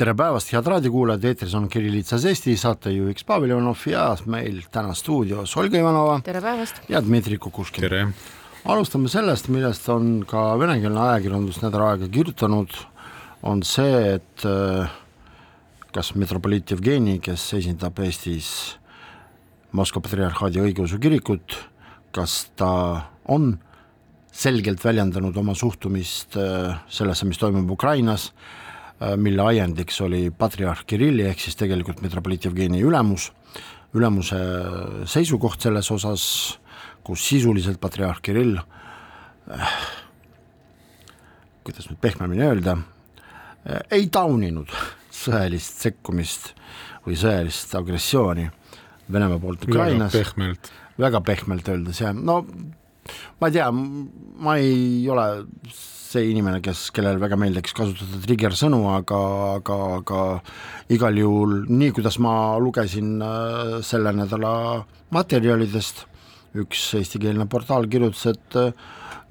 tere päevast, head raadiokuulajad, eetris on Kirillitsas Eesti, saatejuhiks Pavel Ivanov ja meil täna stuudios Olga Ivanova. tere päevast! ja Dmitri Kukuškin. tere! alustame sellest, millest on ka venekeelne ajakirjandus nädal aega kirjutanud, on see, et äh, kas metropoliit Jevgeni, kes esindab Eestis Moskva patriarhaadi õigeusu kirikut, kas ta on selgelt väljendanud oma suhtumist äh, sellesse, mis toimub Ukrainas mille ajendiks oli patriarh Kirilli ehk siis tegelikult metropoliit Jevgeni ülemus, ülemuse seisukoht selles osas, kus sisuliselt patriarh Kirill äh, kuidas nüüd pehmemini öelda äh,, ei tauninud sõjalist sekkumist või sõjalist agressiooni Venemaa poolt Ukrainas. väga pehmelt öeldes jah, no ma ei tea, ma ei ole see inimene, kes, kellel väga meeldiks kasutada trigger sõnu, aga, aga, aga igal juhul nii, kuidas ma lugesin äh, selle nädala materjalidest, üks eestikeelne portaal kirjutas, et äh,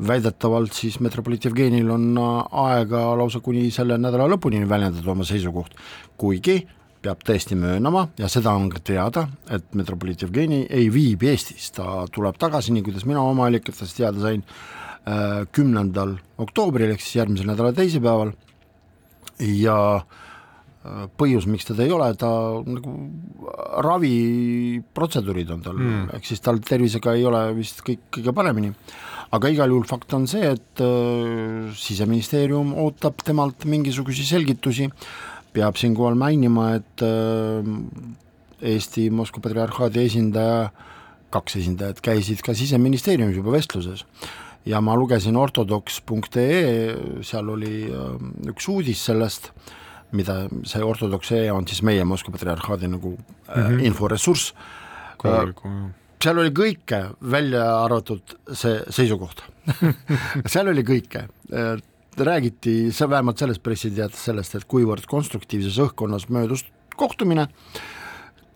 väidetavalt siis metropoliit Jevgenil on äh, aega lausa kuni selle nädala lõpuni väljendada oma seisukoht, kuigi peab tõesti möönama ja seda on ka teada, et metropoliit Jevgeni ei viibi Eestis, ta tuleb tagasi, nii kuidas mina oma allikatest teada sain, kümnendal oktoobril ehk siis järgmise nädala teisipäeval ja äh, põhjus, miks teda ei ole, ta nagu raviprotseduurid on tal mm., ehk siis tal tervisega ei ole vist kõik kõige paremini. aga igal juhul fakt on see, et äh, siseministeerium ootab temalt mingisuguseid selgitusi, peab siinkohal mainima, et äh, Eesti Moskva patriarhaadi esindaja, kaks esindajat käisid ka siseministeeriumis juba vestluses ja ma lugesin ortodoks.ee, seal oli ähm, üks uudis sellest, mida see ortodoks.ee on siis meie Moskva patriarhaadi nagu mm -hmm. inforessurss, seal oli kõike, välja arvatud see seisukoht. Seal oli kõike, äh, räägiti, see vähemalt selles pressiteates sellest, et kuivõrd konstruktiivses õhkkonnas möödus kohtumine,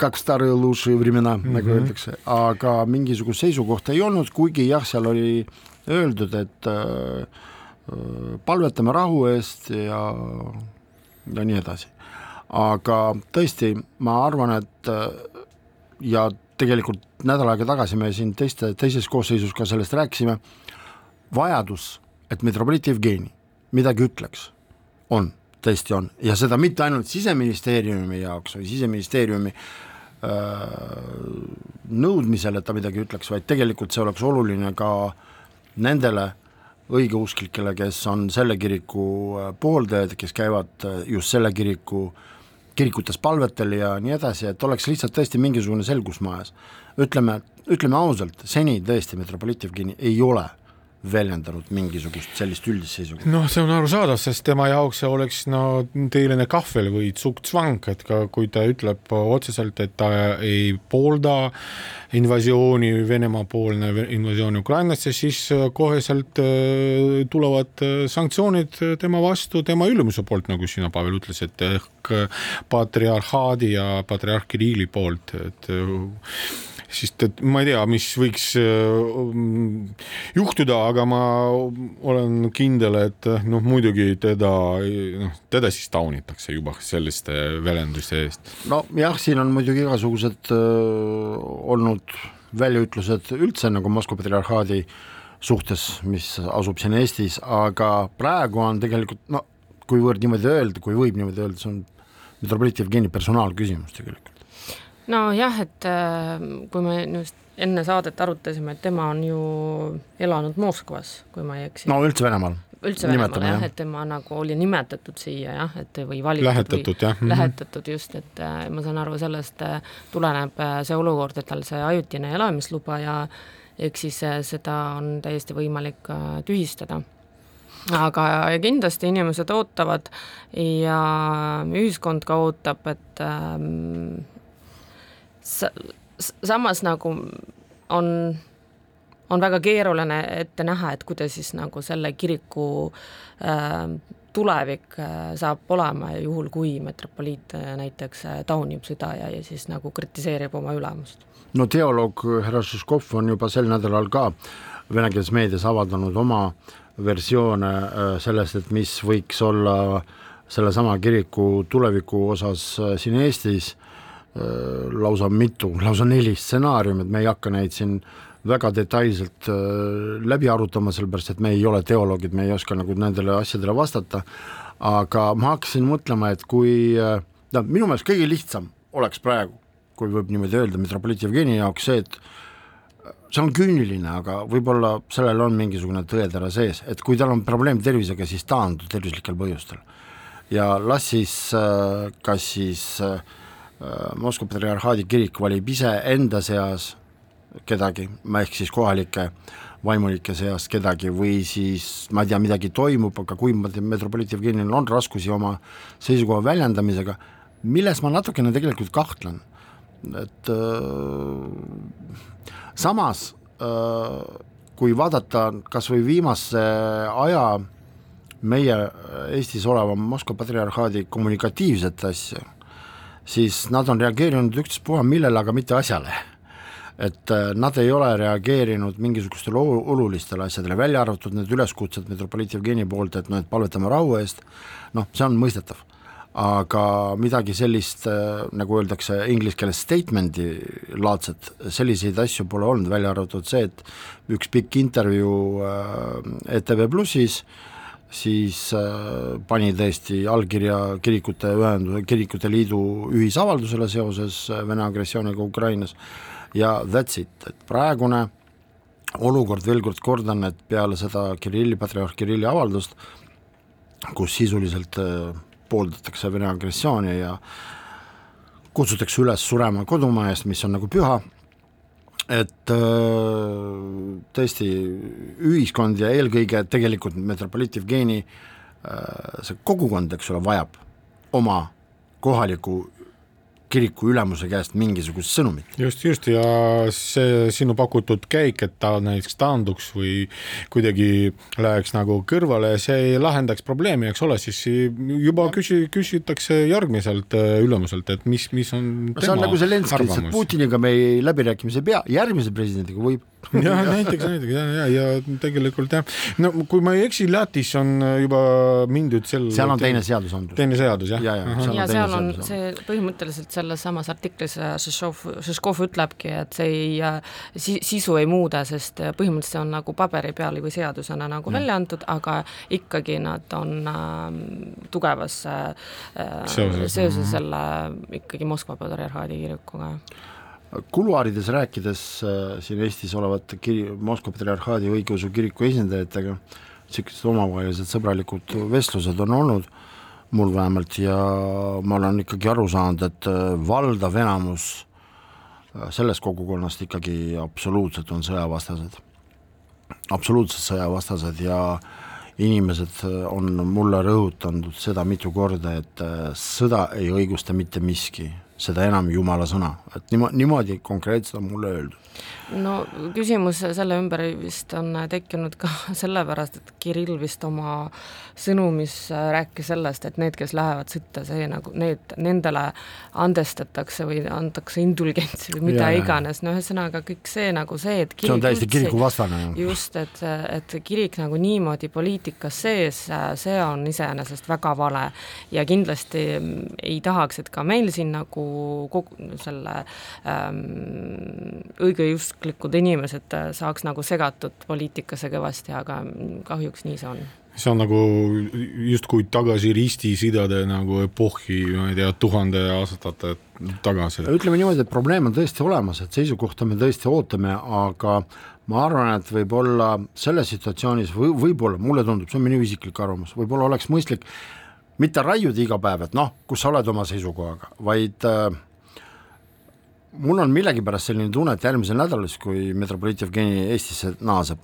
kaks starõi luši времена mm, -hmm. nagu mhm. öeldakse, aga mingisugust seisukohta ei olnud, kuigi jah, seal oli äh, öeldud, et äh, äh, palvetame rahu eest ja, ja nii edasi. aga tõesti, ma arvan, et äh, ja tegelikult nädal aega tagasi me siin teiste, teises koosseisus ka sellest rääkisime, vajadus, et metropoliit Jevgeni midagi ütleks, on, tõesti on, ja seda mitte ainult Siseministeeriumi jaoks või Siseministeeriumi nõudmisel, et ta midagi ütleks, vaid tegelikult see oleks oluline ka äh, nendele õigeusklikele, kes on selle kiriku äh, pooldajad, kes käivad äh, just selle kiriku kirikutes palvetel ja nii edasi, et oleks lihtsalt tõesti mingisugune selgus majas. ütleme, ütleme ausalt, seni tõesti metropoliit Jevgeni ei ole väljendanud mingisugust sellist üldist seisukohta? noh, see on arusaadav, sest tema jaoks see oleks no tõeline kahvel või tsukk-tsvang, et ka kui ta ütleb otseselt, et ta ei poolda invasiooni, Venemaa-poolne invasiooni Ukrainasse, siis koheselt äh, tulevad äh, sanktsioonid tema vastu tema ülemuse poolt, nagu sina, Pavel, ütlesid, ehk patriarhaadi ja patriarh Kirilli poolt, et sest et ma ei tea, mis võiks äh, juhtuda, aga ma olen kindel, et noh, muidugi teda, noh, teda siis taunitakse juba selliste väljenduste eest. nojah, siin on muidugi igasugused äh, olnud väljaütlused üldse nagu Moskva patriarhaadi suhtes, mis asub siin Eestis, aga praegu on tegelikult no kuivõrd niimoodi öelda, kui võib niimoodi öelda, see on metropoliit Jevgeni personaalküsimus tegelikult nojah, et äh, kui me just enne saadet arutasime, et tema on ju elanud Moskvas, kui ma ei eksi. no üldse Venemaal. üldse Venemaal jah, et tema nagu oli nimetatud siia jah, et või valitud lähetatud või jah. Mhm. lähetatud just, et äh, ma saan aru, sellest äh, tuleneb see olukord, et tal see ajutine elamisluba ja eks siis seda on täiesti võimalik tühistada aga kindlasti inimesed ootavad ja ühiskond ka ootab, et ähm, samas nagu on, on väga keeruline ette näha, et kuidas siis nagu selle kiriku äh, tulevik äh, saab olema juhul, kui metropoliit äh, näiteks äh, taunib sõda ja, ja siis nagu kritiseerib oma ülemust. no teoloog härra Šiškov on juba sel nädalal ka venekeelses meedias avaldanud oma versioone sellest, et mis võiks olla sellesama kiriku tuleviku osas siin Eestis lausa mitu, lausa neli stsenaariumit, me ei hakka neid siin väga detailselt läbi arutama, sellepärast et me ei ole teoloogid, me ei oska nagu nendele asjadele vastata, aga ma hakkasin mõtlema, et kui no minu meelest kõige lihtsam oleks praegu, kui võib niimoodi öelda, metropoliit Jevgeni jaoks see, et see on küüniline, aga võib-olla sellel on mingisugune tõetera sees, et kui tal on probleem tervisega, siis taandu tervislikel põhjustel. ja las siis kas siis Moskva patriarhaadi kirik valib ise enda seas kedagi, ehk siis kohalike vaimulike seast kedagi või siis ma ei tea, midagi toimub, aga kui metropoliit Jevgenil on raskusi oma seisukoha väljendamisega, milles ma natukene tegelikult kahtlen, et äh, samas äh, kui vaadata kas või viimase aja meie Eestis oleva Moskva patriarhaadi kommunikatiivset asja, siis nad on reageerinud ükstaspuha millele, aga mitte asjale et äh, nad ei ole reageerinud mingisugustele olulistele asjadele, välja arvatud need üleskutsed metropoliit Jevgeni poolt, et noh, et palvetame rahu eest, noh, see on mõistetav. aga midagi sellist, äh, nagu öeldakse inglise keeles statement'i laadset, selliseid asju pole olnud, välja arvatud see, et üks pikk intervjuu äh, ETV Plussis, siis äh, pani tõesti allkirja kirikute ühenduse, kirikute liidu ühisavaldusele seoses Vene agressiooniga Ukrainas. Ja that's it, et praegune olukord, veel kord kordan, et peale seda Kirilli, patriarh Kirilli avaldust, kus sisuliselt äh, pooldatakse Vene agressiooni ja kutsutakse üles surema kodumaa eest, mis on nagu püha, et äh, tõesti ühiskond ja eelkõige tegelikult metropoliit Jevgeni äh, see kogukond, eks ole, vajab oma kohaliku kiriku ülemuse käest mingisugust sõnumit. just, just ja see sinu pakutud käik, et ta näiteks taanduks või kuidagi läheks nagu kõrvale, see ei lahendaks probleemi, eks ole, siis juba küsi-, küsitakse järgmiselt äh, ülemuselt, et mis, mis on no, see on nagu Zelenskõi, lihtsalt Putiniga me ei läbirääkimisi ei pea, järgmise presidendiga võib jah, näiteks, näiteks ja, ja, ja tegelikult jah, no kui ma ei eksi, Lätis on juba mindud sel seal on teine seadusandlus. teine seadus, jah? ja, ja, ja, ja seal on see põhimõtteliselt selles samas artiklis Žižkov, Žižkov ütlebki, et see ei si,, sisu ei muuda, sest põhimõtteliselt see on nagu paberi peal või seadusena nagu ja. välja antud, aga ikkagi nad on äh, tugevas äh, seoses, seoses selle ikkagi Moskva patriarhaadi kirikuga kuluaarides rääkides äh, siin Eestis olevate kiri-, Moskva patriarhaadi õigeusu kiriku esindajatega, niisugused omavahelised sõbralikud vestlused on olnud mul vähemalt ja ma olen ikkagi aru saanud, et äh, valdav enamus äh, sellest kogukonnast ikkagi absoluutselt on sõjavastased. absoluutselt sõjavastased ja inimesed on mulle rõhutanud seda mitu korda, et sõda ei õigusta mitte miski, seda enam Jumala sõna, et niimoodi, niimoodi konkreetselt on mulle öeldud. No küsimus selle ümber vist on tekkinud ka sellepärast, et Kirill vist oma sõnumis rääkis sellest, et need, kes lähevad sõtta, see nagu need, nendele andestatakse või antakse indulgentsi või mida ja, iganes, no ühesõnaga kõik see nagu see, et see on täiesti kirikuvastane. just, et, et kirik nagu niimoodi poliitikas sees, see on iseenesest väga vale. Ja kindlasti ei tahaks, et ka meil siin nagu kogu selle ähm, õige õigeusklikud inimesed äh, saaks nagu segatud poliitikasse kõvasti, aga kahjuks nii see on see on nagu justkui tagasi ristisidade nagu epohhi, ma ei tea, tuhande aastate tagasi. ütleme niimoodi, et probleem on tõesti olemas, et seisukohta me tõesti ootame, aga ma arvan, et võib-olla selles situatsioonis või võib-olla, mulle tundub, see on minu isiklik arvamus, võib-olla oleks mõistlik mitte raiuda iga päev, et noh, kus sa oled oma seisukohaga, vaid äh, mul on millegipärast selline tunne, et järgmisel nädalal, kui metropoliit Jevgeni Eestisse naaseb,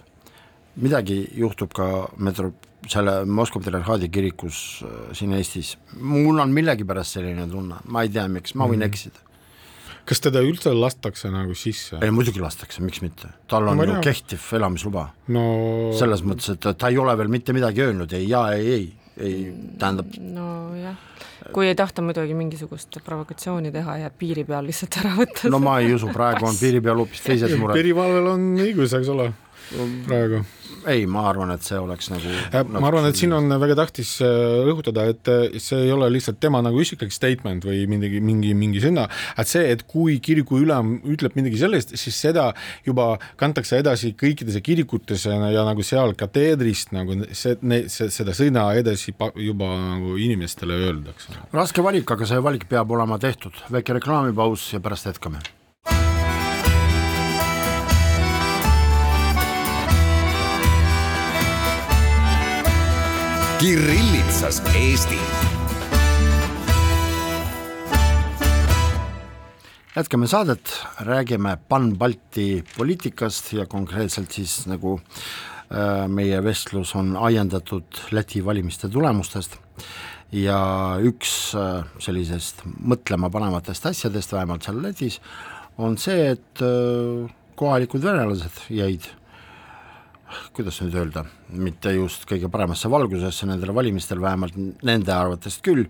midagi juhtub ka metro, selle Moskva patriarhaadi kirikus äh, siin Eestis, mul on millegipärast selline tunne, ma ei tea, miks, ma võin mm -hmm. eksida kas teda üldse lastakse nagu sisse? ei muidugi lastakse, miks mitte, tal on Ma ju kehtiv elamisluba. no selles mõttes, et ta ei ole veel mitte midagi öelnud, ei jaa, ei, ei, ei tähendab, nojah, kui ei tahta muidugi mingisugust provokatsiooni teha ja piiri peal lihtsalt ära võtta. no ma ei usu, praegu on piiri peal hoopis teised mured. piirivalvel on õigus, eks ole, praegu ei, ma arvan, et see oleks nagu, nagu ma arvan, et siin on väga tähtis äh, rõhutada, et äh, see ei ole lihtsalt tema nagu isiklik statement või midagi, mingi, mingi sõna, et see, et kui kiriku ülem ütleb midagi sellist, siis seda juba kantakse edasi kõikidesse kirikutesse ja nagu seal kateedrist nagu see, see, seda sõna edasi juba nagu inimestele öeldakse. raske valik, aga see valik peab olema tehtud, väike reklaamipaus ja pärast jätkame. Kirillitsas Eesti. Jätkame saadet, räägime Pan-Balti poliitikast ja konkreetselt siis nagu äh, meie vestlus on ajendatud Läti valimiste tulemustest. Ja üks äh, sellisest mõtlemapanevatest asjadest, vähemalt seal Lätis, on see, et äh, kohalikud venelased jäid kuidas nüüd öelda, mitte just kõige paremasse valgusesse nendel valimistel, vähemalt nende arvates küll,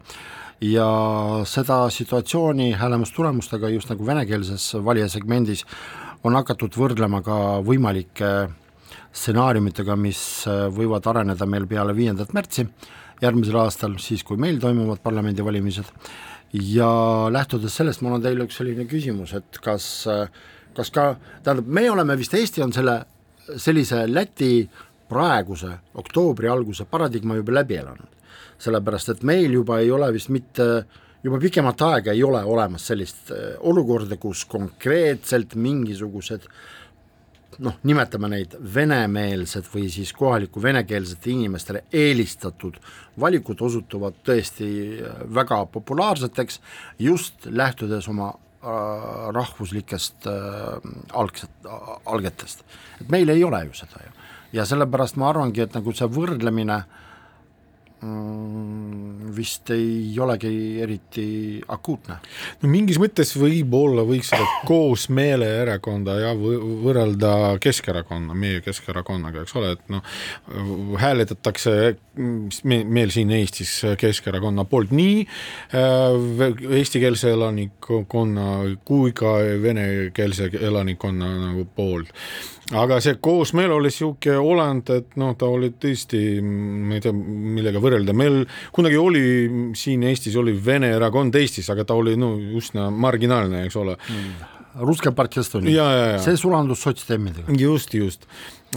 ja seda situatsiooni häälemustulemustega just nagu venekeelses valijasegmendis on hakatud võrdlema ka võimalike stsenaariumitega, mis võivad areneda meil peale viiendat märtsi järgmisel aastal, siis kui meil toimuvad parlamendivalimised, ja lähtudes sellest, mul on teile üks selline küsimus, et kas, kas ka, tähendab, me oleme vist, Eesti on selle sellise Läti praeguse oktoobri alguse paradigma juba läbi elanud. sellepärast, et meil juba ei ole vist mitte, juba pikemat aega ei ole olemas sellist äh, olukorda, kus konkreetselt mingisugused noh, nimetame neid venemeelsed või siis kohaliku venekeelsete inimestele eelistatud valikud osutuvad tõesti äh, väga populaarseteks just lähtudes oma rahvuslikest äh, algset, algetest. et meil ei ole ju seda ju. ja sellepärast ma arvangi, et nagu see võrdlemine mm, vist ei olegi eriti akuutne. no mingis mõttes võib-olla võiks seda koosmeeleerakonda ja võrrelda Keskerakonna, meie Keskerakonnaga, eks ole, et noh, hääletatakse me, meil siin Eestis Keskerakonna poolt nii äh, eestikeelse elanikkonna kui ka venekeelse elanikkonna nagu poolt aga see koosmeel oli niisugune olend, et noh, ta oli tõesti, ma ei tea, millega võrrelda, meil kunagi oli siin Eestis oli Vene erakond Eestis, aga ta oli no üsna marginaalne, eks ole. Mm.. Ruske partei Estonia, see sulandus sotsdemmidega. just, just.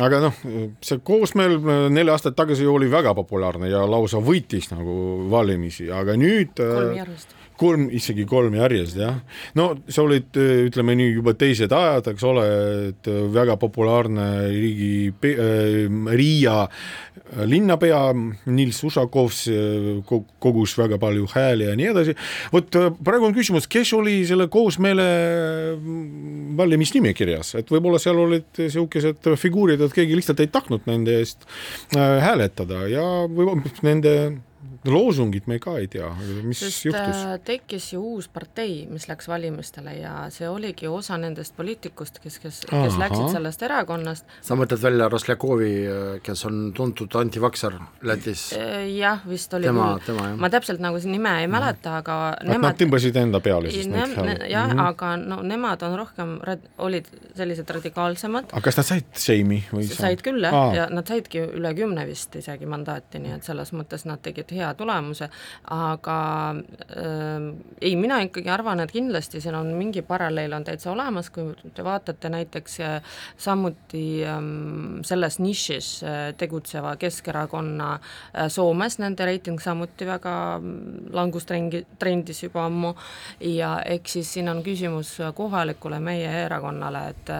Aga noh, see koosmeel neli aastat tagasi oli väga populaarne ja lausa võitis nagu valimisi, aga nüüd kolm järjest kolm, isegi kolm järjest jah. no see olid, ütleme nii, juba teised ajad, eks ole, et väga populaarne riigi äh,, Riia linnapea Nils Ušakovs kogus väga palju hääli ja nii edasi. vot praegu on küsimus, kes oli selle koosmeele valimisnimekirjas, et võib-olla seal olid niisugused figuurid, et keegi lihtsalt ei tahtnud nende eest hääletada ja võib-olla nende loosungit me ka ei tea, mis Sest juhtus? tekkis ju uus partei, mis läks valimistele ja see oligi osa nendest poliitikust, kes, kes, kes läksid sellest erakonnast. sa mõtled välja Roslekovi, kes on tuntud antivakser Lätis? jah, vist oli Tema- tema, jah. ma täpselt nagu nime ei mäleta, aga et nad nemad tõmbasid enda peale siis ne, neid ne, hääli? jah mm, -hmm. aga no nemad on rohkem, olid sellised radikaalsemad, aga kas nad said seimi või said küll jah ja nad saidki üle kümne vist isegi mandaati, nii et selles mõttes nad tegid hea tulemuse, aga äh, ei, mina ikkagi arvan, et kindlasti siin on mingi paralleel on täitsa olemas, kui te vaatate näiteks äh, samuti ähm, selles nišis äh, tegutseva Keskerakonna äh, Soomes, nende reiting samuti väga mm, langustrengi, trendis juba ammu. Ja eks siis siin on küsimus kohalikule meie erakonnale, et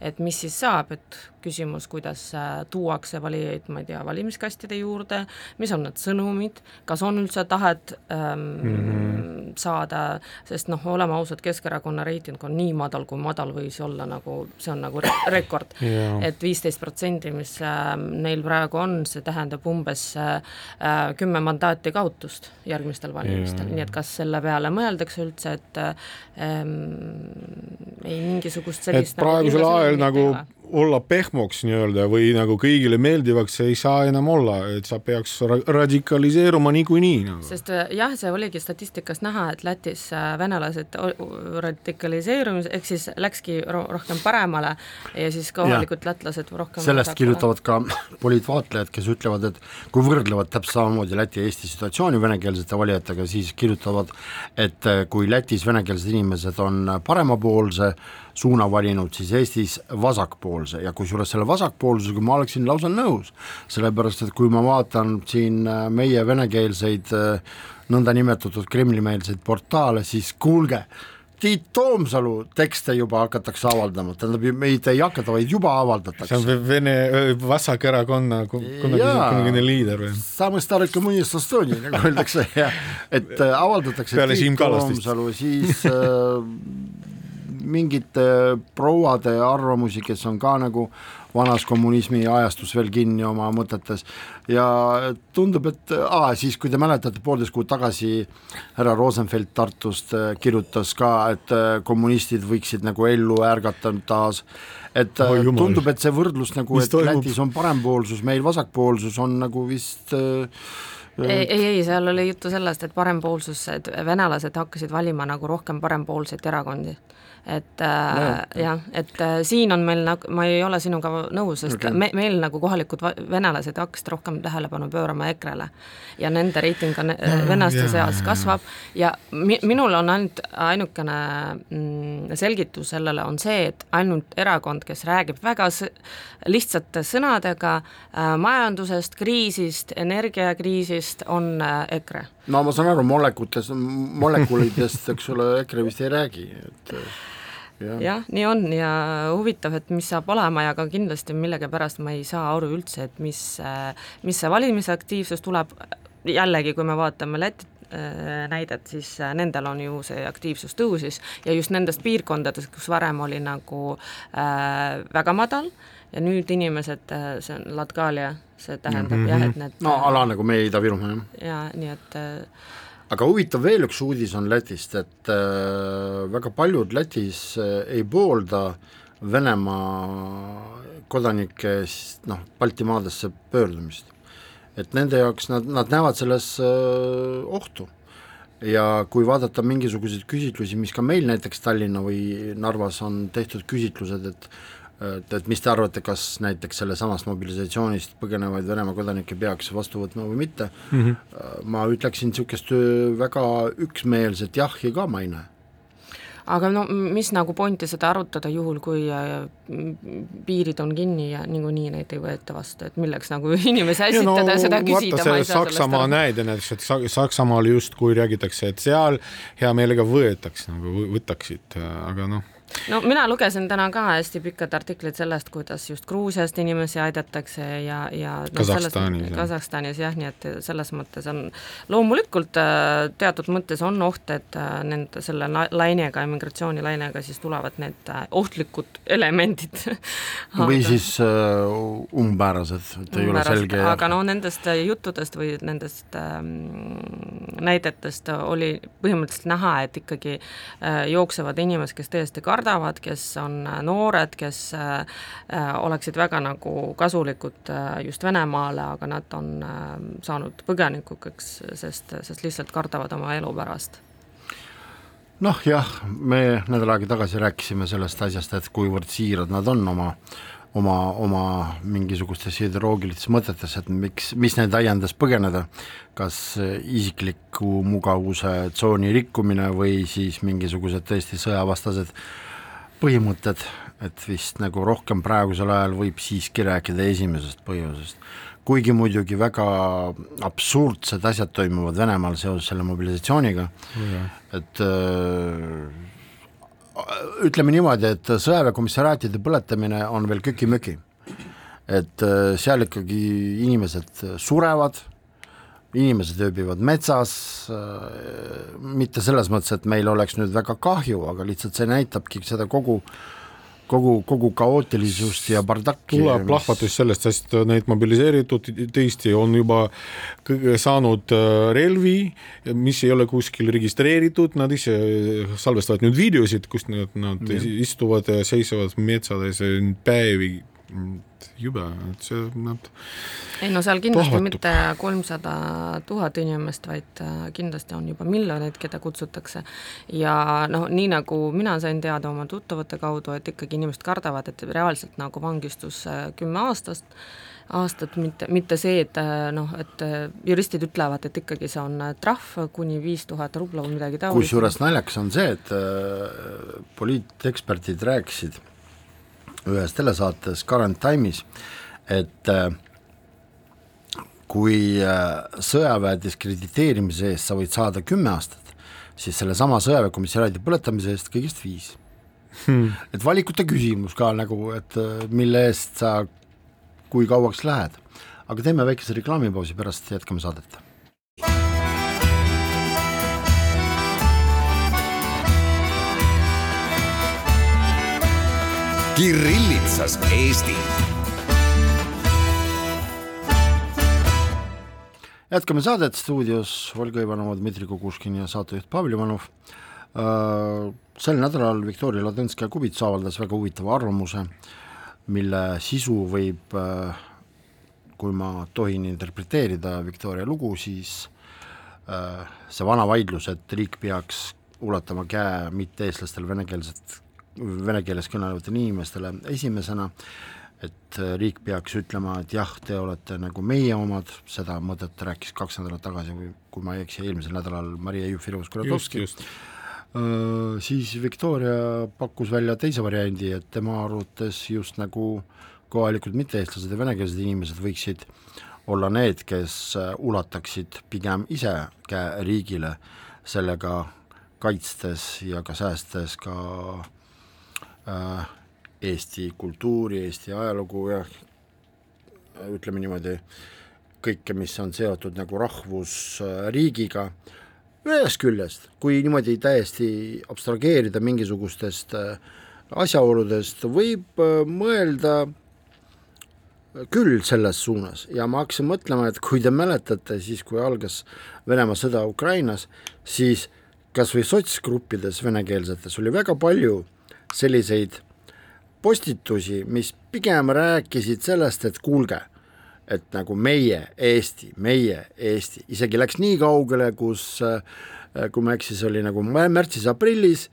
et mis siis saab, et küsimus, kuidas äh, tuuakse valijaid, ma ei tea, valimiskastide juurde, mis on need sõnumid, kas on üldse tahet ähm, mm -hmm. saada, sest noh, oleme ausad, Keskerakonna reiting on nii madal, kui madal võis olla, nagu see on nagu re rekord Jaa. et viisteist protsenti, mis äh, neil praegu on, see tähendab umbes äh, kümme mandaati kaotust järgmistel valimistel, nii et kas selle peale mõeldakse üldse, et ähm, ei mingisugust et sellist praegusel nagu ajal investeeringut nagu ole. Olla pehmoks nii-öelda või nagu kõigile meeldivaks ei saa enam olla, et sa peaks ra radikaliseeruma niikuinii nagu. sest äh, jah, see oligi statistikas näha, et Lätis äh, venelased radikaliseerumis, ehk siis läkski ro rohkem paremale ja siis kohalikud lätlased rohkem sellest kirjutavad ka poliitvaatlejad, kes ütlevad, et kui võrdlevad täpselt samamoodi Läti ja Eesti situatsiooni venekeelsete valijatega, siis kirjutavad, et eh, kui Lätis venekeelsed inimesed on paremapoolse suuna valinud siis Eestis vasakpoolse. Ja kusjuures selle vasakpoolsusega ma oleksin lausa nõus, sellepärast et kui ma vaatan siin äh, meie venekeelseid äh, nõndanimetatud Kremli-meelseid portaale, siis kuulge, Tiit Toomsalu tekste juba hakatakse avaldama, tähendab, mitte ei hakata, vaid juba avaldatakse. see on Vene äh, vasakerakonna kunagine liider või? nagu öeldakse, et avaldatakse Peale Tiit Toomsalu, siis äh, mingite prouade arvamusi, kes on ka nagu vanas kommunismi ajastus veel kinni oma mõtetes ja tundub, et aa, siis kui te mäletate, poolteist kuud tagasi härra Rosenfeld Tartust äh, kirjutas ka, et äh, kommunistid võiksid nagu ellu ärgata taas, et Oi äh, jumal. tundub, et see võrdlus nagu, et toimub? Lätis on parempoolsus, meil vasakpoolsus on nagu vist äh, ei, ei, ei, seal oli juttu sellest, et parempoolsus, et venelased hakkasid valima nagu rohkem parempoolseid erakondi. Et äh, jah, et äh, siin on meil nagu, ma ei ole sinuga nõus, sest okay. me, meil nagu kohalikud venelased hakkasid rohkem tähelepanu pöörama EKRE-le. Ja nende reiting on äh, venelaste jaa, seas kasvab. Ja mi, minul on ainult ainukene mm, selgitus sellele on see, et ainult erakond, kes räägib väga lihtsate sõnadega äh, majandusest, kriisist, energiakriisist, on äh, EKRE. No ma saan aru, molekutes, molekulidest, eks ole, EKRE vist ei räägi, et jah. jah, nii on ja huvitav, et mis saab olema ja ka kindlasti millegipärast ma ei saa aru üldse, et mis, mis see valimisaktiivsus tuleb, jällegi, kui me vaatame Läti äh, näidet, siis äh, nendel on ju see aktiivsus tõusis ja just nendest piirkondadest, kus varem oli nagu äh, väga madal ja nüüd inimesed, see on Latgalia, see tähendab mm -hmm. jah, et need no ala nagu meie Ida-Virumaa, jah. ja nii et äh, aga huvitav veel üks uudis on Lätist, et äh, väga paljud Lätis äh, ei poolda Venemaa kodanike s- noh, Baltimaadesse pöördumist. et nende jaoks nad, nad näevad selles äh, ohtu. ja kui vaadata mingisuguseid küsitlusi, mis ka meil näiteks Tallinna või Narvas on tehtud küsitlused, et et, et mis te arvate, kas näiteks sellesamast mobilisatsioonist põgenevaid Venemaa kodanikke peaks vastu võtma või mitte mm, -hmm. ma ütleksin niisugust öö, väga üksmeelset jahhi ka ma ei näe. aga no mis nagu pointi seda arutada, juhul kui äh, piirid on kinni ja niikuinii neid ei võeta vastu, et milleks nagu inimesi ässitada ja seda küsida, ma ei saa sellest Saksamaa näide näiteks, et Sa- Saksamaal justkui räägitakse, et seal hea meelega võetaks nagu võ- võtaksid, aga noh, no mina lugesin täna ka hästi pikad artiklid sellest, kuidas just Gruusiast inimesi aidatakse ja, ja noh, Kasahstanis, jah. Kasahstanis jah, nii et selles mõttes on loomulikult äh, teatud mõttes on oht, et äh, nende selle la- lainega, immigratsioonilainega siis tulevad need äh, ohtlikud elemendid. Või siis äh, umbmäärased, et ei ole selge aga no nendest juttudest või nendest ähm, näidetest oli põhimõtteliselt näha, et ikkagi äh, jooksevad inimesed, kes tõesti kardavad, kes on äh, noored, kes äh, äh, oleksid väga nagu kasulikud äh, just Venemaale, aga nad on äh, saanud põgenikukeks, sest, sest lihtsalt kardavad oma elu pärast. Noh jah, me nädal aega tagasi rääkisime sellest asjast, et kuivõrd siirad nad on oma oma, oma mingisugustes ideoloogilistes mõtetes, et miks, mis neid ajendas põgeneda, kas isikliku mugavuse tsooni rikkumine või siis mingisugused tõesti sõjavastased põhimõtted, et vist nagu rohkem praegusel ajal võib siiski rääkida esimesest põhjusest. kuigi muidugi väga absurdsed asjad toimuvad Venemaal seoses selle mobilisatsiooniga jah. et öö, ütleme niimoodi, et sõjaväekomissariaatide põletamine on veel köki-möki. et öö, seal ikkagi inimesed surevad, inimesed ööbivad metsas, mitte selles mõttes, et meil oleks nüüd väga kahju, aga lihtsalt see näitabki seda kogu kogu, kogu kaootilisust ja bardakki. tuleb plahvatus sellest, sest need mobiliseeritud tõesti on juba saanud äh, relvi, mis ei ole kuskil registreeritud, nad ise salvestavad nüüd videosid, kus nad, nad ja. istuvad ja seisavad metsades päevi jube, et see nad ei no seal kindlasti plahvatub. mitte kolmsada tuhat inimest, vaid äh, kindlasti on juba miljoneid, keda kutsutakse. ja noh, nii nagu mina sain teada oma tuttavate kaudu, et ikkagi inimesed kardavad, et reaalselt nagu vangistus äh, kümme aastast, aastat, mitte, mitte see, et äh, noh, et juristid ütlevad, et ikkagi see on trahv kuni viis tuhat rubla või midagi taolist. kusjuures naljakas on see, et äh, poliiteksperdid rääkisid ühes telesaates Current Time'is, et äh, kui äh, sõjaväe diskrediteerimise eest sa võid saada kümme aastat, siis sellesama sõjaväekomissariaadi põletamise eest kõigest viis. Hmm.. et valikute küsimus ka nagu, et äh, mille eest sa kui kauaks lähed. aga teeme väikese reklaamipausi, pärast jätkame saadet Kirillitsas Eesti. jätkame saadet stuudios Olga Ivanova, Dmitri Kukuškin ja saatejuht Pavel Ivanov. Äh, sel nädalal Viktoria Ladõnskaja-Kubits avaldas väga huvitava arvamuse, mille sisu võib, äh, kui ma tohin interpreteerida Viktoria lugu, siis äh, see vana vaidlus, et riik peaks ulatama käe mitte-eestlastel venekeelset vene keeles kõnelevatele inimestele esimesena, et riik peaks ütlema, et jah, te olete nagu meie omad, seda mõtet rääkis kaks nädalat tagasi kui ma ei eksi, eelmisel nädalal Maria Jufereva-Skuratovski, siis Viktoria pakkus välja teise variandi, et tema arvates just nagu kohalikud mitte-eestlased ja venekeelsed inimesed võiksid olla need, kes ulataksid pigem ise käe riigile, sellega kaitstes ja ka säästes ka äh, Äh, Eesti kultuuri, Eesti ajalugu ja ütleme niimoodi, kõike, mis on seotud nagu rahvusriigiga, ühest küljest, kui niimoodi täiesti abstrageerida mingisugustest äh, asjaoludest, võib äh, mõelda küll selles suunas. Ja ma hakkasin mõtlema, et kui te mäletate, siis kui algas Venemaa sõda Ukrainas, siis kas või sotsgruppides venekeelsetes oli väga palju äh, selliseid postitusi, mis pigem rääkisid sellest, et kuulge, et nagu meie Eesti, meie Eesti, isegi läks nii kaugele, kus kui ma ei eksi, see oli nagu märtsis-aprillis,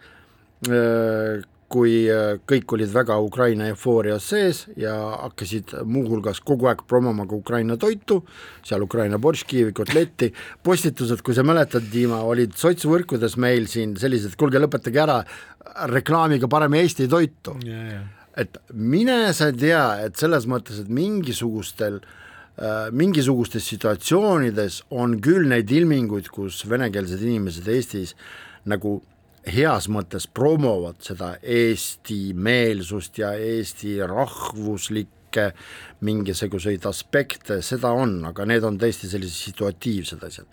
kui äh, kõik olid väga Ukraina eufoorias sees ja hakkasid muuhulgas kogu aeg promoma ka Ukraina toitu, seal Ukraina borškivi, kotletti, postitused, kui sa mäletad, Dima, olid sotsvõrkudes meil siin sellised, kuulge, lõpetage ära, reklaamiga parem Eesti toitu yeah,. Yeah. et mine sa tea, et selles mõttes, et mingisugustel äh, mingisugustes situatsioonides on küll neid ilminguid, kus venekeelsed inimesed Eestis nagu heas mõttes promovad seda eesti-meelsust ja eesti rahvuslikke mingisuguseid aspekte, seda on, aga need on tõesti sellised situatiivsed asjad.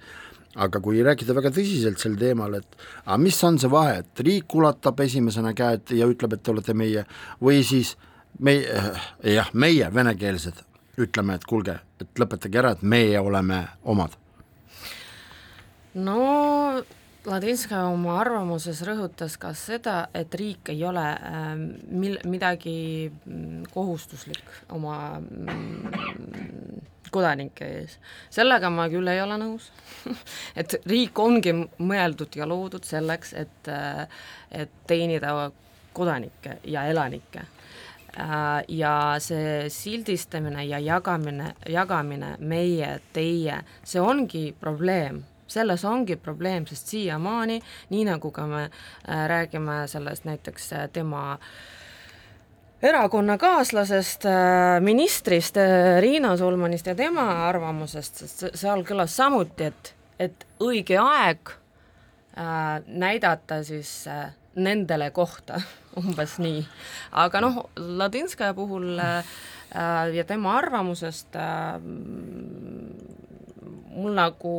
aga kui rääkida väga tõsiselt sel teemal, et aga mis on see vahe, et riik ulatab esimesena käed ja ütleb, et te olete meie, või siis meie, jah, meie, venekeelsed, ütleme, et kuulge, et lõpetage ära, et meie oleme omad? no Ladinska oma arvamuses rõhutas ka seda, et riik ei ole äh, mil-, midagi mm, kohustuslik oma mm, kodanike ees. sellega ma küll ei ole nõus. Et riik ongi mõeldud ja loodud selleks, et, äh, et teenida kodanikke ja elanikke. Äh, ja see sildistamine ja jagamine, jagamine meie, teie, see ongi probleem selles ongi probleem, sest siiamaani, nii nagu ka me äh, räägime sellest näiteks äh, tema erakonnakaaslasest, äh, ministrist Riina Solmanist ja tema arvamusest, sest seal kõlas samuti, et, et õige aeg näidata siis nendele kohta, umbes nii. aga noh, Ladinskaja puhul ja tema arvamusest mul nagu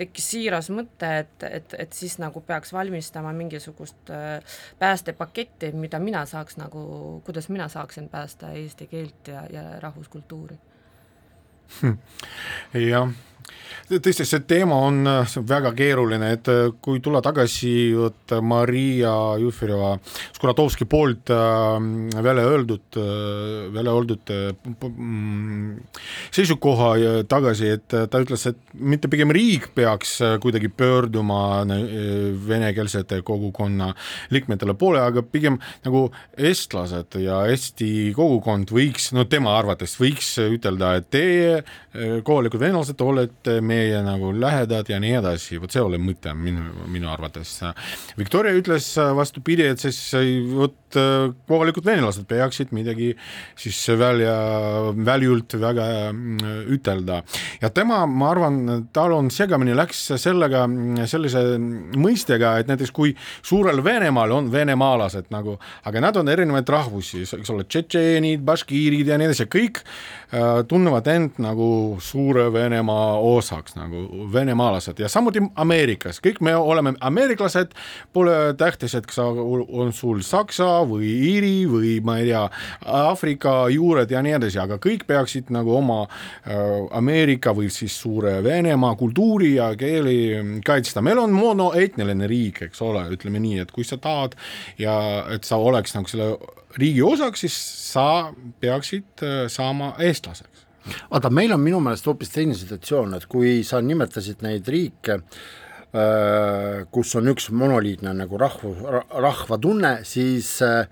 tekkis siiras mõte, et, et, et siis nagu peaks valmistama mingisugust äh, päästepaketti, mida mina saaks nagu, kuidas mina saaksin päästa eesti keelt ja, ja rahvuskultuuri. jah tõesti, see teema on väga keeruline, et äh, kui tulla tagasi vot Maria Jufereva-Skuratovski poolt äh, välja öeldud äh,, välja öeldud äh, seisukoha tagasi, et ta ütles, et mitte pigem riik peaks äh, kuidagi pöörduma äh, venekeelsete kogukonna liikmetele poole, aga pigem nagu eestlased ja Eesti kogukond võiks, no tema arvates võiks ütelda, et teie, kohalikud venelased, olete meie nagu lähedad ja nii edasi, vot see oli mõte minu, minu arvates. Victoria ütles vastupidi, et siis vot kohalikud venelased peaksid midagi siis välja, väljult väga ütelda. ja tema, ma arvan, tal on segamini läks sellega, sellise mõistega, et näiteks kui suurel Venemaal on venemaalased nagu, aga nad on erinevaid rahvusi, eks ole, tšetšeenid, baškiirid ja nii edasi, kõik äh, tunnevad end nagu suure Venemaa osaks nagu venemaalased ja samuti Ameerikas, kõik me oleme ameeriklased, pole tähtis, et kas on sul saksa või iiri või ma ei tea, Aafrika juured ja nii edasi, aga kõik peaksid nagu oma äh, Ameerika või siis suure Venemaa kultuuri ja keeli kaitsta, meil on monoetniline riik, eks ole, ütleme nii, et kui sa tahad ja et sa oleks nagu selle riigi osaks, siis sa peaksid äh, saama eestlaseks vaata, meil on minu meelest hoopis teine situatsioon, et kui sa nimetasid neid riike, äh, kus on üks monoliitne nagu rahvu, rahvatunne, siis äh,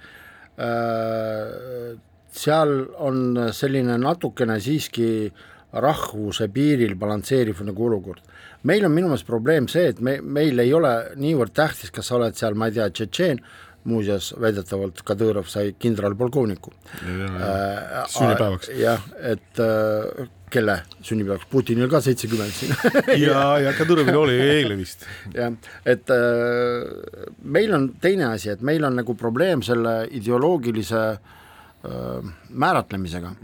seal on selline natukene siiski rahvuse piiril balansseeriv nagu olukord. meil on minu meelest probleem see, et me, meil ei ole niivõrd tähtis, kas sa oled seal, ma ei tea, tšetšeen, muuseas väidetavalt Kadõrov sai kindralpolkovniku. Äh, sünnipäevaks. jah, et äh, kelle sünnipäevaks, Putinil ka seitsekümmend siin ja, ja Kadurovil oli eile vist. jah, et äh, meil on teine asi, et meil on nagu probleem selle ideoloogilise äh, määratlemisega,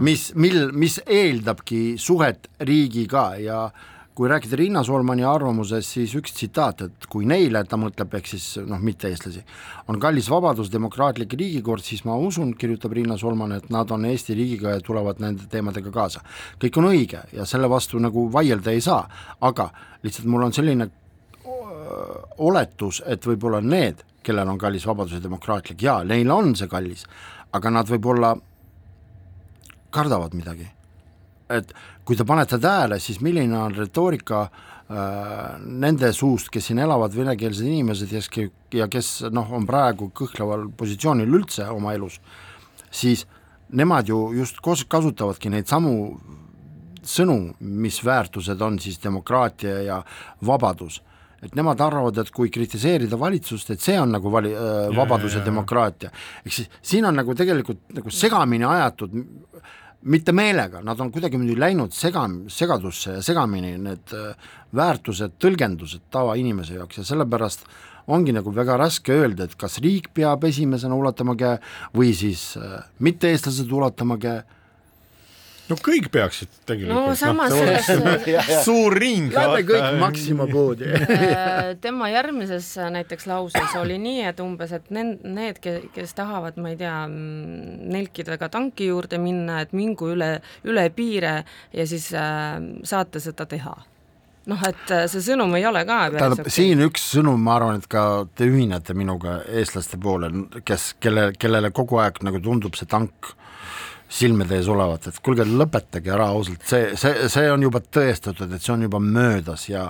mis, mil, mis eeldabki suhet riigiga ja äh, kui rääkida Riina Solmani arvamusest, siis üks tsitaat, et kui neile, ta mõtleb, ehk siis noh, mitte-eestlasi, on kallis vabadus, demokraatlik riigikord, siis ma usun, kirjutab Riina Solman, et nad on Eesti riigiga ja tulevad nende teemadega kaasa. kõik on õige ja selle vastu nagu vaielda ei saa, aga lihtsalt mul on selline oletus, et võib-olla need, kellel on kallis vabadus ja demokraatlik, jaa, neil on see kallis, aga nad võib-olla kardavad midagi et kui te panete tähele, siis milline on retoorika äh, nende suust, kes siin elavad, venekeelsed inimesed ja, ja kes noh, on praegu kõhkleval positsioonil üldse oma elus, siis nemad ju just kasutavadki neid samu sõnu, mis väärtused on siis demokraatia ja vabadus et nemad arvavad, et kui kritiseerida valitsust, et see on nagu vali- äh,, vabadus ja, ja, ja demokraatia. ehk siis siin on nagu tegelikult nagu segamini ajatud mitte meelega, nad on kuidagimoodi läinud sega, segadusse ja segamini need äh, väärtused, tõlgendused tavainimese jaoks ja sellepärast ongi nagu väga raske öelda, et kas riik peab esimesena ulatama käe või siis äh, mitte-eestlased ulatama käe no kõik peaksid tegelikult. no samas no, selles suur ring. Lähme kõik Maxima poodi äh, tema järgmises äh, näiteks lauses oli nii, et umbes, et need, need, kes tahavad, ma ei tea, mm, nelkidega tanki juurde minna, et mingu üle, üle piire ja siis äh, saate seda teha noh, et äh, see sõnum ei ole ka tähendab okay., siin üks sõnum, ma arvan, et ka te ühinete minuga eestlaste poole, kes, kelle, kellele kogu aeg nagu tundub see tank silmade ees olevat, et kuulge, lõpetage ära ausalt, see, see, see on juba tõestatud, et see on juba möödas ja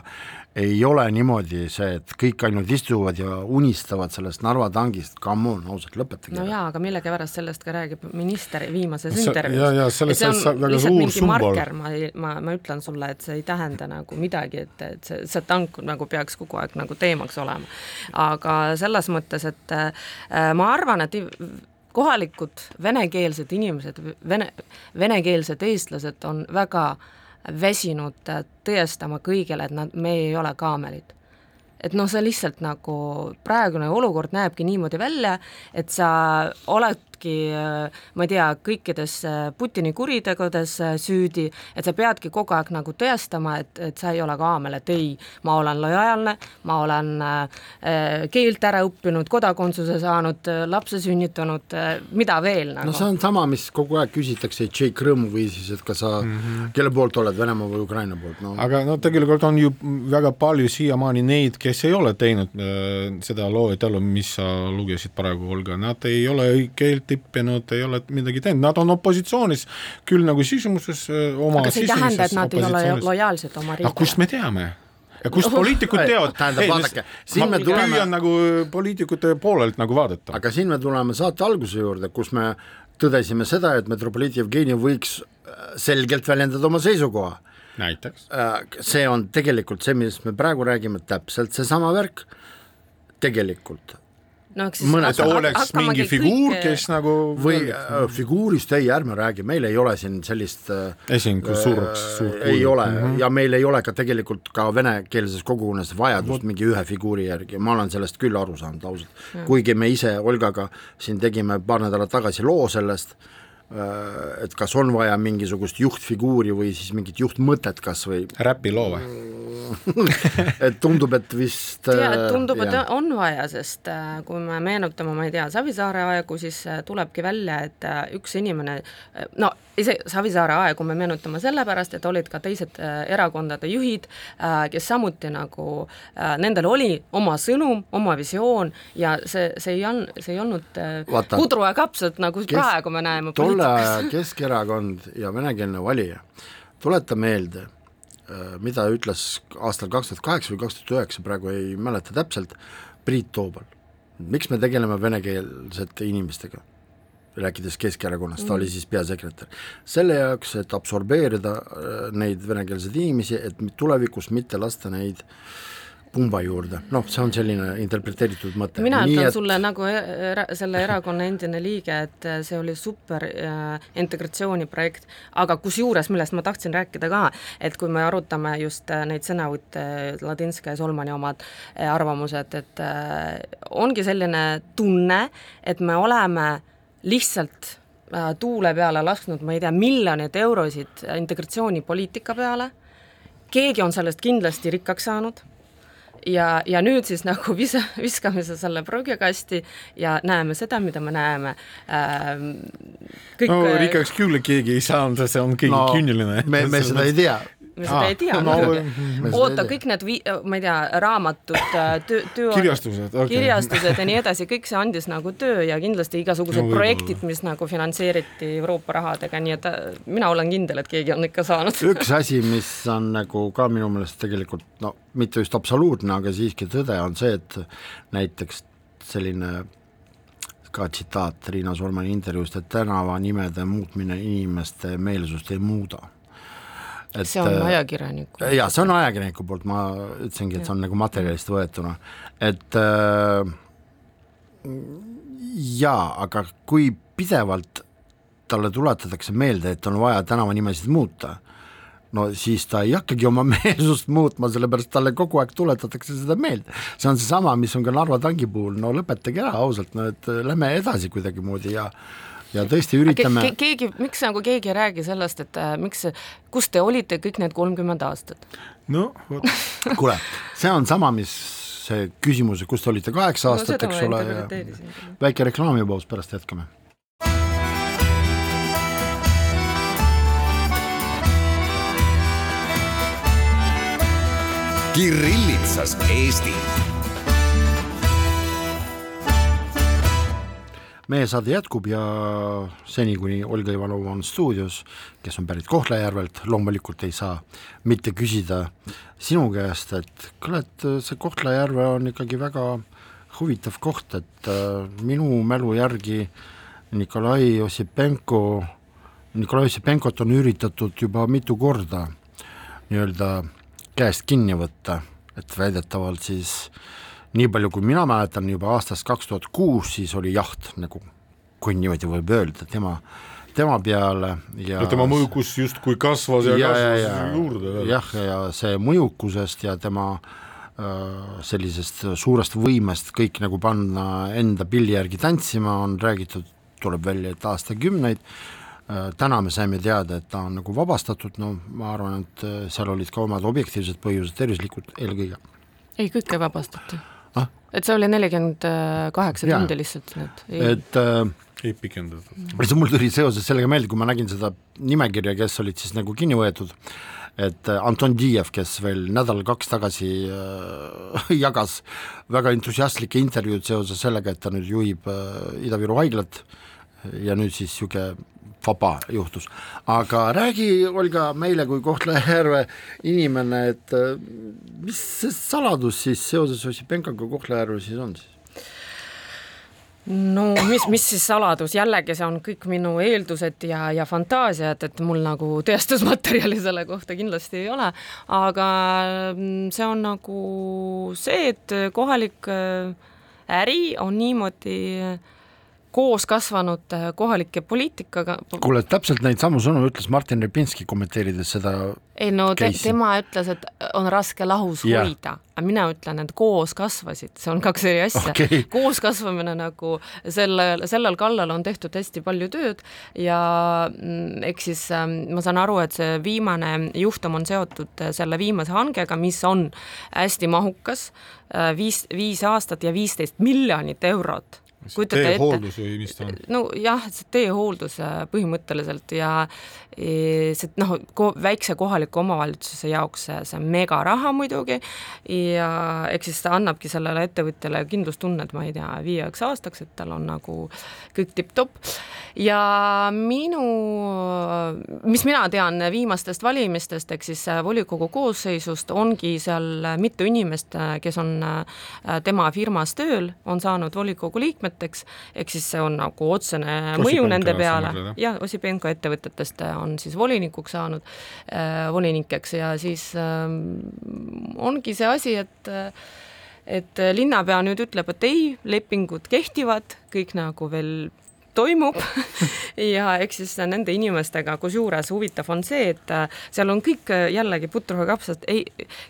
ei ole niimoodi see, et kõik ainult istuvad ja unistavad sellest Narva tangist, come on, ausalt, lõpetage no jaa, aga millegipärast sellest ka räägib minister viimases intervjuus. ja, ja sellest on väga suur sümbol. ma, ma, ma ütlen sulle, et see ei tähenda nagu midagi, et, et see, see tank nagu peaks kogu aeg nagu teemaks olema. aga selles mõttes, et äh, ma arvan, et kohalikud venekeelsed inimesed, vene, venekeelsed eestlased on väga väsinud tõestama kõigile, et nad, me ei ole kaamelid. et noh, see lihtsalt nagu praegune olukord näebki niimoodi välja, et sa oled oledki ma ei tea, kõikides Putini kuritegudes süüdi, et sa peadki kogu aeg nagu tõestama, et, et sa ei ole kaamel, et ei, ma olen lojaalne, ma olen äh, keelt ära õppinud, kodakondsuse saanud, lapse sünnitanud, mida veel nagu? no see on sama, mis kogu aeg küsitakse, et Jake Rõõm või siis, et kas sa mm, -hmm. kelle poolt oled, Venemaa või Ukraina poolt no.? aga no tegelikult on ju väga palju siiamaani neid, kes ei ole teinud äh, seda loetelu, mis sa lugesid praegu, Olga, nad ei ole keelt õppinud, ei ole midagi teinud, nad on opositsioonis küll nagu sisulises äh, oma aga see ei tähenda, et nad ei ole lojaalsed oma riigile. kust me teame? ja kust poliitikud teavad? tähendab, vaadake, siin me tuleme püüan nagu poliitikute poolelt nagu vaadata. aga siin me tuleme saate alguse juurde, kus me tõdesime seda, et metropoliit Jevgeni võiks selgelt väljendada oma seisukoha. näiteks? See on tegelikult see, millest me praegu räägime, täpselt seesama värk tegelikult no eks siis mõned oleks mingi figuur, kes nagu või äh, figuurist ei, ärme räägi, meil ei ole siin sellist äh, esindus suureks suur äh, ei ole. Mm -hmm. ja meil ei ole ka tegelikult ka venekeelses kogukonnas vajadust mingi ühe figuuri järgi, ma olen sellest küll aru saanud ausalt, kuigi me ise Olgaga siin tegime paar nädalat tagasi loo sellest äh,, Äh, et kas on vaja mingisugust juhtfiguuri või siis mingit juhtmõtet kas või räpiloo või? Et tundub, et vist ja, äh, tundub, et on vaja, sest äh, kui me meenutame, ma ei tea, Savisaare aegu, siis tulebki välja, et üks inimene, no ise Savisaare aegu me meenutame sellepärast, et olid ka teised erakondade juhid, kes samuti nagu, nendel oli oma sõnum, oma visioon ja see, see ei olnud, see ei olnud Vaata, pudru ja kapsad, nagu kes, praegu me näeme tolle Keskerakond ja venekeelne valija, tuleta meelde, äh, mida ütles aastal kaks tuhat kaheksa või kaks tuhat üheksa, praegu ei mäleta täpselt, Priit Toobal. miks me tegeleme venekeelsete inimestega? rääkides Keskerakonnast ta oli mm. siis peasekretär. selle jaoks, et absorbeerida äh, neid venekeelseid inimesi, et tulevikus mitte lasta neid äh, pumba juurde, noh, see on selline interpreteeritud mõte. mina ütlen et... sulle nagu era, selle erakonna endine liige, et äh, see oli super äh, integratsiooniprojekt, aga kusjuures, millest ma tahtsin rääkida ka, et kui me arutame just äh, neid sõnavõtte, Ladinska ja Solmani omad äh, arvamused, et äh, ongi selline tunne, et me oleme lihtsalt äh, tuule peale lasknud, ma ei tea, miljoneid eurosid integratsioonipoliitika peale, keegi on sellest kindlasti rikkaks saanud ja, ja nüüd siis nagu visa, viskame selle prügikasti ja näeme seda, mida me näeme ähm,. no rikkaks küll keegi ei saanud, see on keegi no, küüniline. me, me seda ei tea me seda ei tea no, muidugi. oota, kõik need ma ei tea, raamatud, äh, töö, töö kirjastused okay., kirjastused ja nii edasi, kõik see andis nagu töö ja kindlasti igasugused no, projektid, mis nagu finantseeriti Euroopa rahadega, nii et äh, mina olen kindel, et keegi on ikka saanud. üks asi, mis on nagu ka minu meelest tegelikult no mitte just absoluutne, aga siiski tõde on see, et näiteks selline ka tsitaat Riina Solmani intervjuust, et tänavanimede muutmine inimeste meelsust ei muuda et see on äh, ajakirjaniku jaa, see on ajakirjaniku poolt, ma ütlesingi, et see on nagu materjalist võetuna, et äh, jaa, aga kui pidevalt talle tuletatakse meelde, et on vaja tänavanimesid muuta, no siis ta ei hakkagi oma meelsust muutma, sellepärast talle kogu aeg tuletatakse seda meelde. see on seesama, mis on ka Narva tanki puhul, no lõpetage ära ausalt, no et lähme edasi kuidagimoodi ja ja tõesti üritame ke, keegi, miks nagu keegi ei räägi sellest, et äh, miks, kus te olite kõik need kolmkümmend aastat? no vot kuule, see on sama, mis see küsimus, kus te olite kaheksa aastat no,, eks ole, ja väike reklaamipaus, pärast jätkame. Kirillitsas Eesti meie saade jätkub ja seni, kuni Olga Ivanova on stuudios, kes on pärit Kohtla-Järvelt, loomulikult ei saa mitte küsida sinu käest, et kuule, et see Kohtla-Järve on ikkagi väga huvitav koht, et äh, minu mälu järgi Nikolai Ossipenko, Nikolai Ossipenkot on üritatud juba mitu korda nii-öelda käest kinni võtta, et väidetavalt siis äh, nii palju, kui mina mäletan, juba aastast kaks tuhat kuus siis oli jaht nagu, kui niimoodi võib öelda, tema, tema peale ja, ja tema mõjukus justkui kasvas ja, ja kasvas ja, ja, juurde jah, ja see mõjukusest ja tema äh, sellisest suurest võimest kõik nagu panna enda pilli järgi tantsima, on räägitud tuleb välja, et aastakümneid, täna me saime teada, et ta on nagu vabastatud, no ma arvan, et seal olid ka omad objektiivsed põhjused, tervislikud eelkõige. ei, kõik ei vabastata ah?. et see oli nelikümmend kaheksa tundi lihtsalt need. et äh, ei pikendatud. lihtsalt mul tuli seoses sellega meelde, kui ma nägin seda nimekirja, kes olid siis nagu kinni võetud, et äh, Anton Diev, kes veel nädal-kaks tagasi äh, jagas väga entusiastlikke intervjuud seoses sellega, et ta nüüd juhib äh, Ida-Viru haiglat ja nüüd siis niisugune faba juhtus. aga räägi, Olga, meile kui Kohtla-Järve inimene, et äh, mis see saladus siis seoses Ossipenkoga Kohtla-Järvel siis on siis? no mis, mis siis saladus, jällegi see on kõik minu eeldused ja, ja fantaasiad, et mul nagu tõestusmaterjali selle kohta kindlasti ei ole, aga mm, see on nagu see, et kohalik äh, äri on niimoodi äh, koos kasvanud äh, kohalike poliitikaga. kuule, täpselt neid samu sõnu ütles Martin Repinski kommenteerides seda ei no te, tema ütles, et on raske lahus yeah. hoida, aga mina ütlen, et koos kasvasid, see on kaks eri asja okay.. koos kasvamine nagu selle, sellel kallal on tehtud hästi palju tööd ja mm, eks siis ähm, ma saan aru, et see viimane juhtum on seotud äh, selle viimase hangega, mis on hästi mahukas, äh, viis, viis aastat ja viisteist miljonit eurot teehooldus või mis ta on? nojah, see teehooldus äh, põhimõtteliselt ja e, see noh, väikse kohaliku omavalitsuse jaoks see, on megaraha muidugi ja eks siis ta annabki sellele ettevõtjale kindlustunnet, ma ei tea, viieks aastaks, et tal on nagu kõik tipp-topp. ja minu, mis mina tean viimastest valimistest, ehk siis äh, volikogu koosseisust ongi seal mitu inimest, äh, kes on tema firmas tööl, on saanud volikogu liikmed, liikmeteks, ehk siis see on nagu otsene Osipenko mõju nende peale, jah, Osipenko ettevõtetest on siis volinikuks saanud äh,, volinikeks ja siis äh, ongi see asi, et et linnapea nüüd ütleb, et ei, lepingud kehtivad, kõik nagu veel toimub ja eks siis nende inimestega, kusjuures huvitav on see, et äh, seal on kõik äh, jällegi putruga kapsad, ei,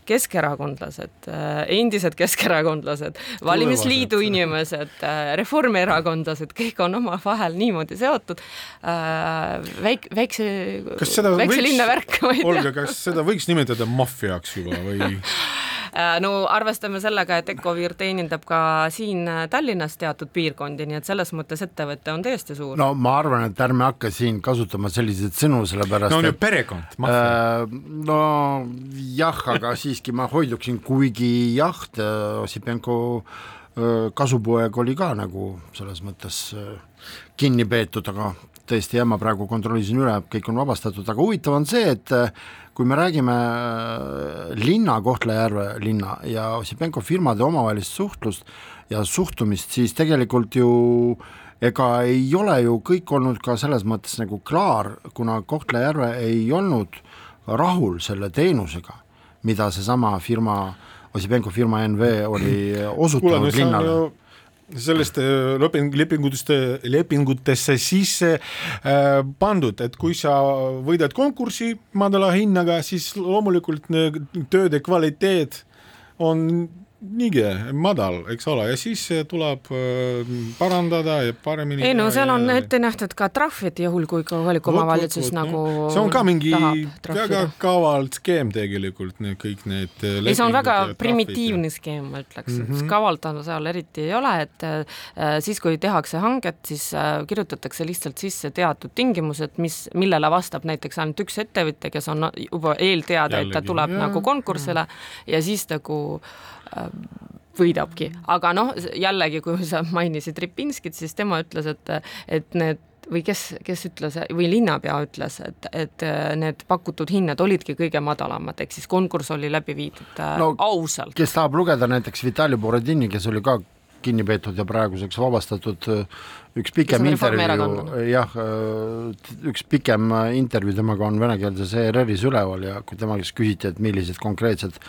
keskerakondlased, äh, endised keskerakondlased, valimisliidu inimesed, reformierakondlased, kõik on omavahel niimoodi seotud. väik-, väikse, väikse linna värk. Olga, kas seda võiks nimetada maffiaks juba või? Äh, no arvestame sellega, et Ecovir teenindab ka siin äh, Tallinnas teatud piirkondi, nii et selles mõttes ettevõte on tõesti suur. no ma arvan, et ärme hakka siin kasutama selliseid sõnu, sellepärast no on ju perekond, maffia äh,. no jah, aga siiski ma hoiduksin, kuigi jah, Ossipenko äh, kasupoeg oli ka nagu selles mõttes kinni peetud, aga tõesti jah, ma praegu kontrollisin üle, kõik on vabastatud, aga huvitav on see, et kui me räägime äh, linna, Kohtla-Järve linna ja Ossipenko firmade omavahelist suhtlust ja suhtumist, siis tegelikult ju ega ei ole ju kõik olnud ka selles mõttes nagu klaar, kuna Kohtla-Järve ei olnud rahul selle teenusega, mida seesama firma, Ossipenko firma NV oli osutanud linnale sellest äh, leping, lepingutest, lepingutesse sisse äh, pandud, et kui sa võidad konkursi madala hinnaga, siis loomulikult tööde kvaliteet on niigi madal, eks ole, ja siis tuleb äh, parandada ja paremini ei no seal on ette nähtud ka trahvid, juhul kui kohalik omavalitsus nagu see on ka mingi väga kaval skeem tegelikult, need kõik need äh, ei, see on väga primitiivne skeem, ma ütleks. Mm, -hmm. kavalt seal eriti ei ole, et siis, kui tehakse hanget, siis kirjutatakse lihtsalt sisse teatud tingimused, mis, millele vastab näiteks ainult üks ettevõtja, kes on juba eelteada, et ta tuleb ja, nagu konkursile. Ja, ja siis nagu võidabki, aga noh, jällegi, kui sa mainisid Ripinskit, siis tema ütles, et, et need või kes, kes ütles või linnapea ütles, et, et need pakutud hinnad olidki kõige madalamad, ehk siis konkurss oli läbi viidud äh, no, ausalt. kes tahab lugeda näiteks Vitali Borodini, kes oli ka kinni peetud ja praeguseks vabastatud üks pikem intervjuu, jah, äh, üks pikem intervjuu temaga on venekeelses ERR-is üleval ja kui tema käest küsiti, et millised konkreetsed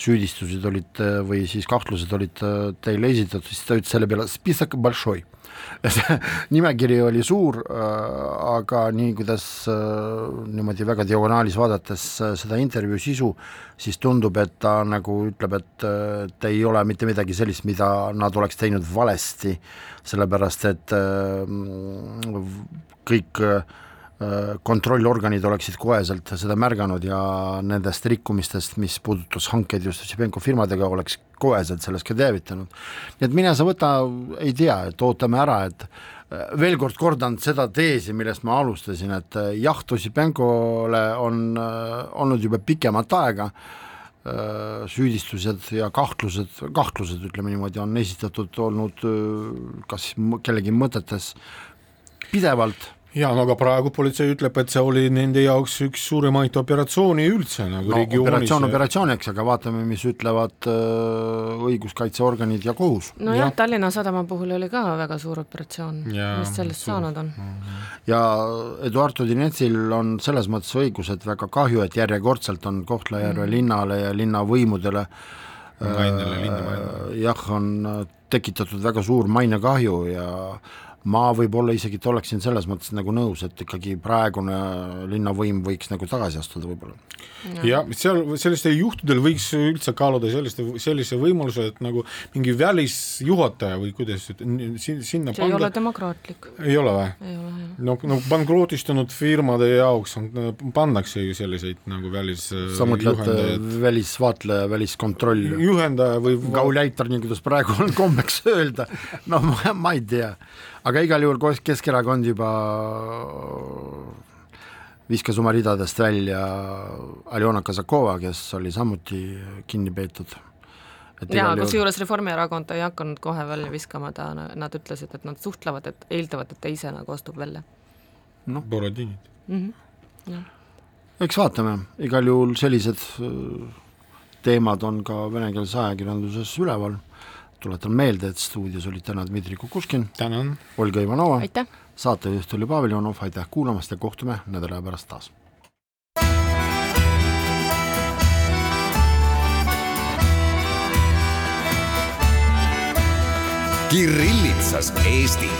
süüdistused olid äh, või siis kahtlused olid äh, teile esitatud, siis ta ütles selle peale, spisak bolšoi. see nimekiri oli suur, aga nii, kuidas niimoodi väga diagonaalis vaadates seda intervjuu sisu, siis tundub, et ta nagu ütleb, et, et ei ole mitte midagi sellist, mida nad oleks teinud valesti, sellepärast et äh, kõik äh, kontrollorganid oleksid koheselt seda märganud ja nendest rikkumistest, mis puudutas hankeid just Šibenko firmadega, oleks koheselt sellest ka teavitanud. nii et mine sa võta, ei tea, et ootame ära, et äh, veel kord kordan seda teesi, millest ma alustasin, et äh, jah, Tussipenkole on olnud juba pikemat aega süüdistused ja kahtlused, kahtlused ütleme niimoodi, on esitatud olnud kas kellegi mõtetes pidevalt ja no aga praegu politsei ütleb, et see oli nende jaoks üks suuremaid operatsioone üldse nagu no, regioonis. operatsioon operatsiooniks, aga vaatame, mis ütlevad äh, õiguskaitseorganid ja kohus. nojah ja., Tallinna Sadama puhul oli ka väga suur operatsioon, mis sellest suur. saanud on. ja Eduard Odinetsil on selles mõttes õigus, et väga kahju, et järjekordselt on Kohtla-Järve mm. linnale ja linnavõimudele äh, jah, on tekitatud väga suur mainekahju ja ma võib-olla isegi oleksin selles mõttes nagu nõus, et ikkagi praegune linnavõim võiks nagu tagasi astuda võib-olla. ja seal sellistel juhtudel võiks üldse kaaluda selliste, sellise võimaluse, et nagu mingi välisjuhataja või kuidas sinna see panga... ei ole demokraatlik. ei ole või? no, no pankrootistunud firmade jaoks on, pannakse ju selliseid nagu välis sa mõtled välisvaatleja, väliskontroll? juhendaja või gauleiter, nii kuidas praegu on kombeks öelda, no ma, ma ei tea aga igal juhul Keskerakond juba viskas oma ridadest välja Aljona Kazakova, kes oli samuti kinni peetud. jaa, kusjuures Reformierakond ei hakanud kohe välja viskama, ta, nad ütlesid, et nad suhtlevad, et eeldavad, et ta ise nagu astub välja. noh, Borodinid mm. -hmm. eks vaatame, igal juhul sellised äh, teemad on ka venekeelses ajakirjanduses üleval tuletan meelde, et stuudios olid täna Dmitri Kukushkin, Olga Ivanova, saatejuht oli Pavel Ivanov, aitäh kuulamast ja kohtume nädala aja pärast taas! Kirillitsas Eesti